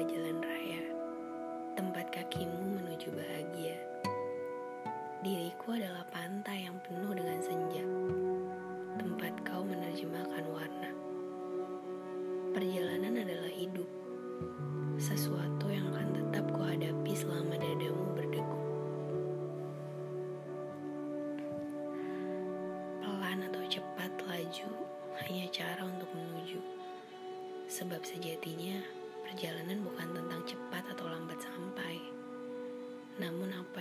adalah jalan raya, tempat kakimu menuju bahagia. Diriku adalah pantai yang penuh dengan senja, tempat kau menerjemahkan warna. Perjalanan adalah hidup, sesuatu yang akan tetap kuhadapi selama dadamu berdegup. Pelan atau cepat laju hanya cara untuk menuju sebab sejatinya Namun apa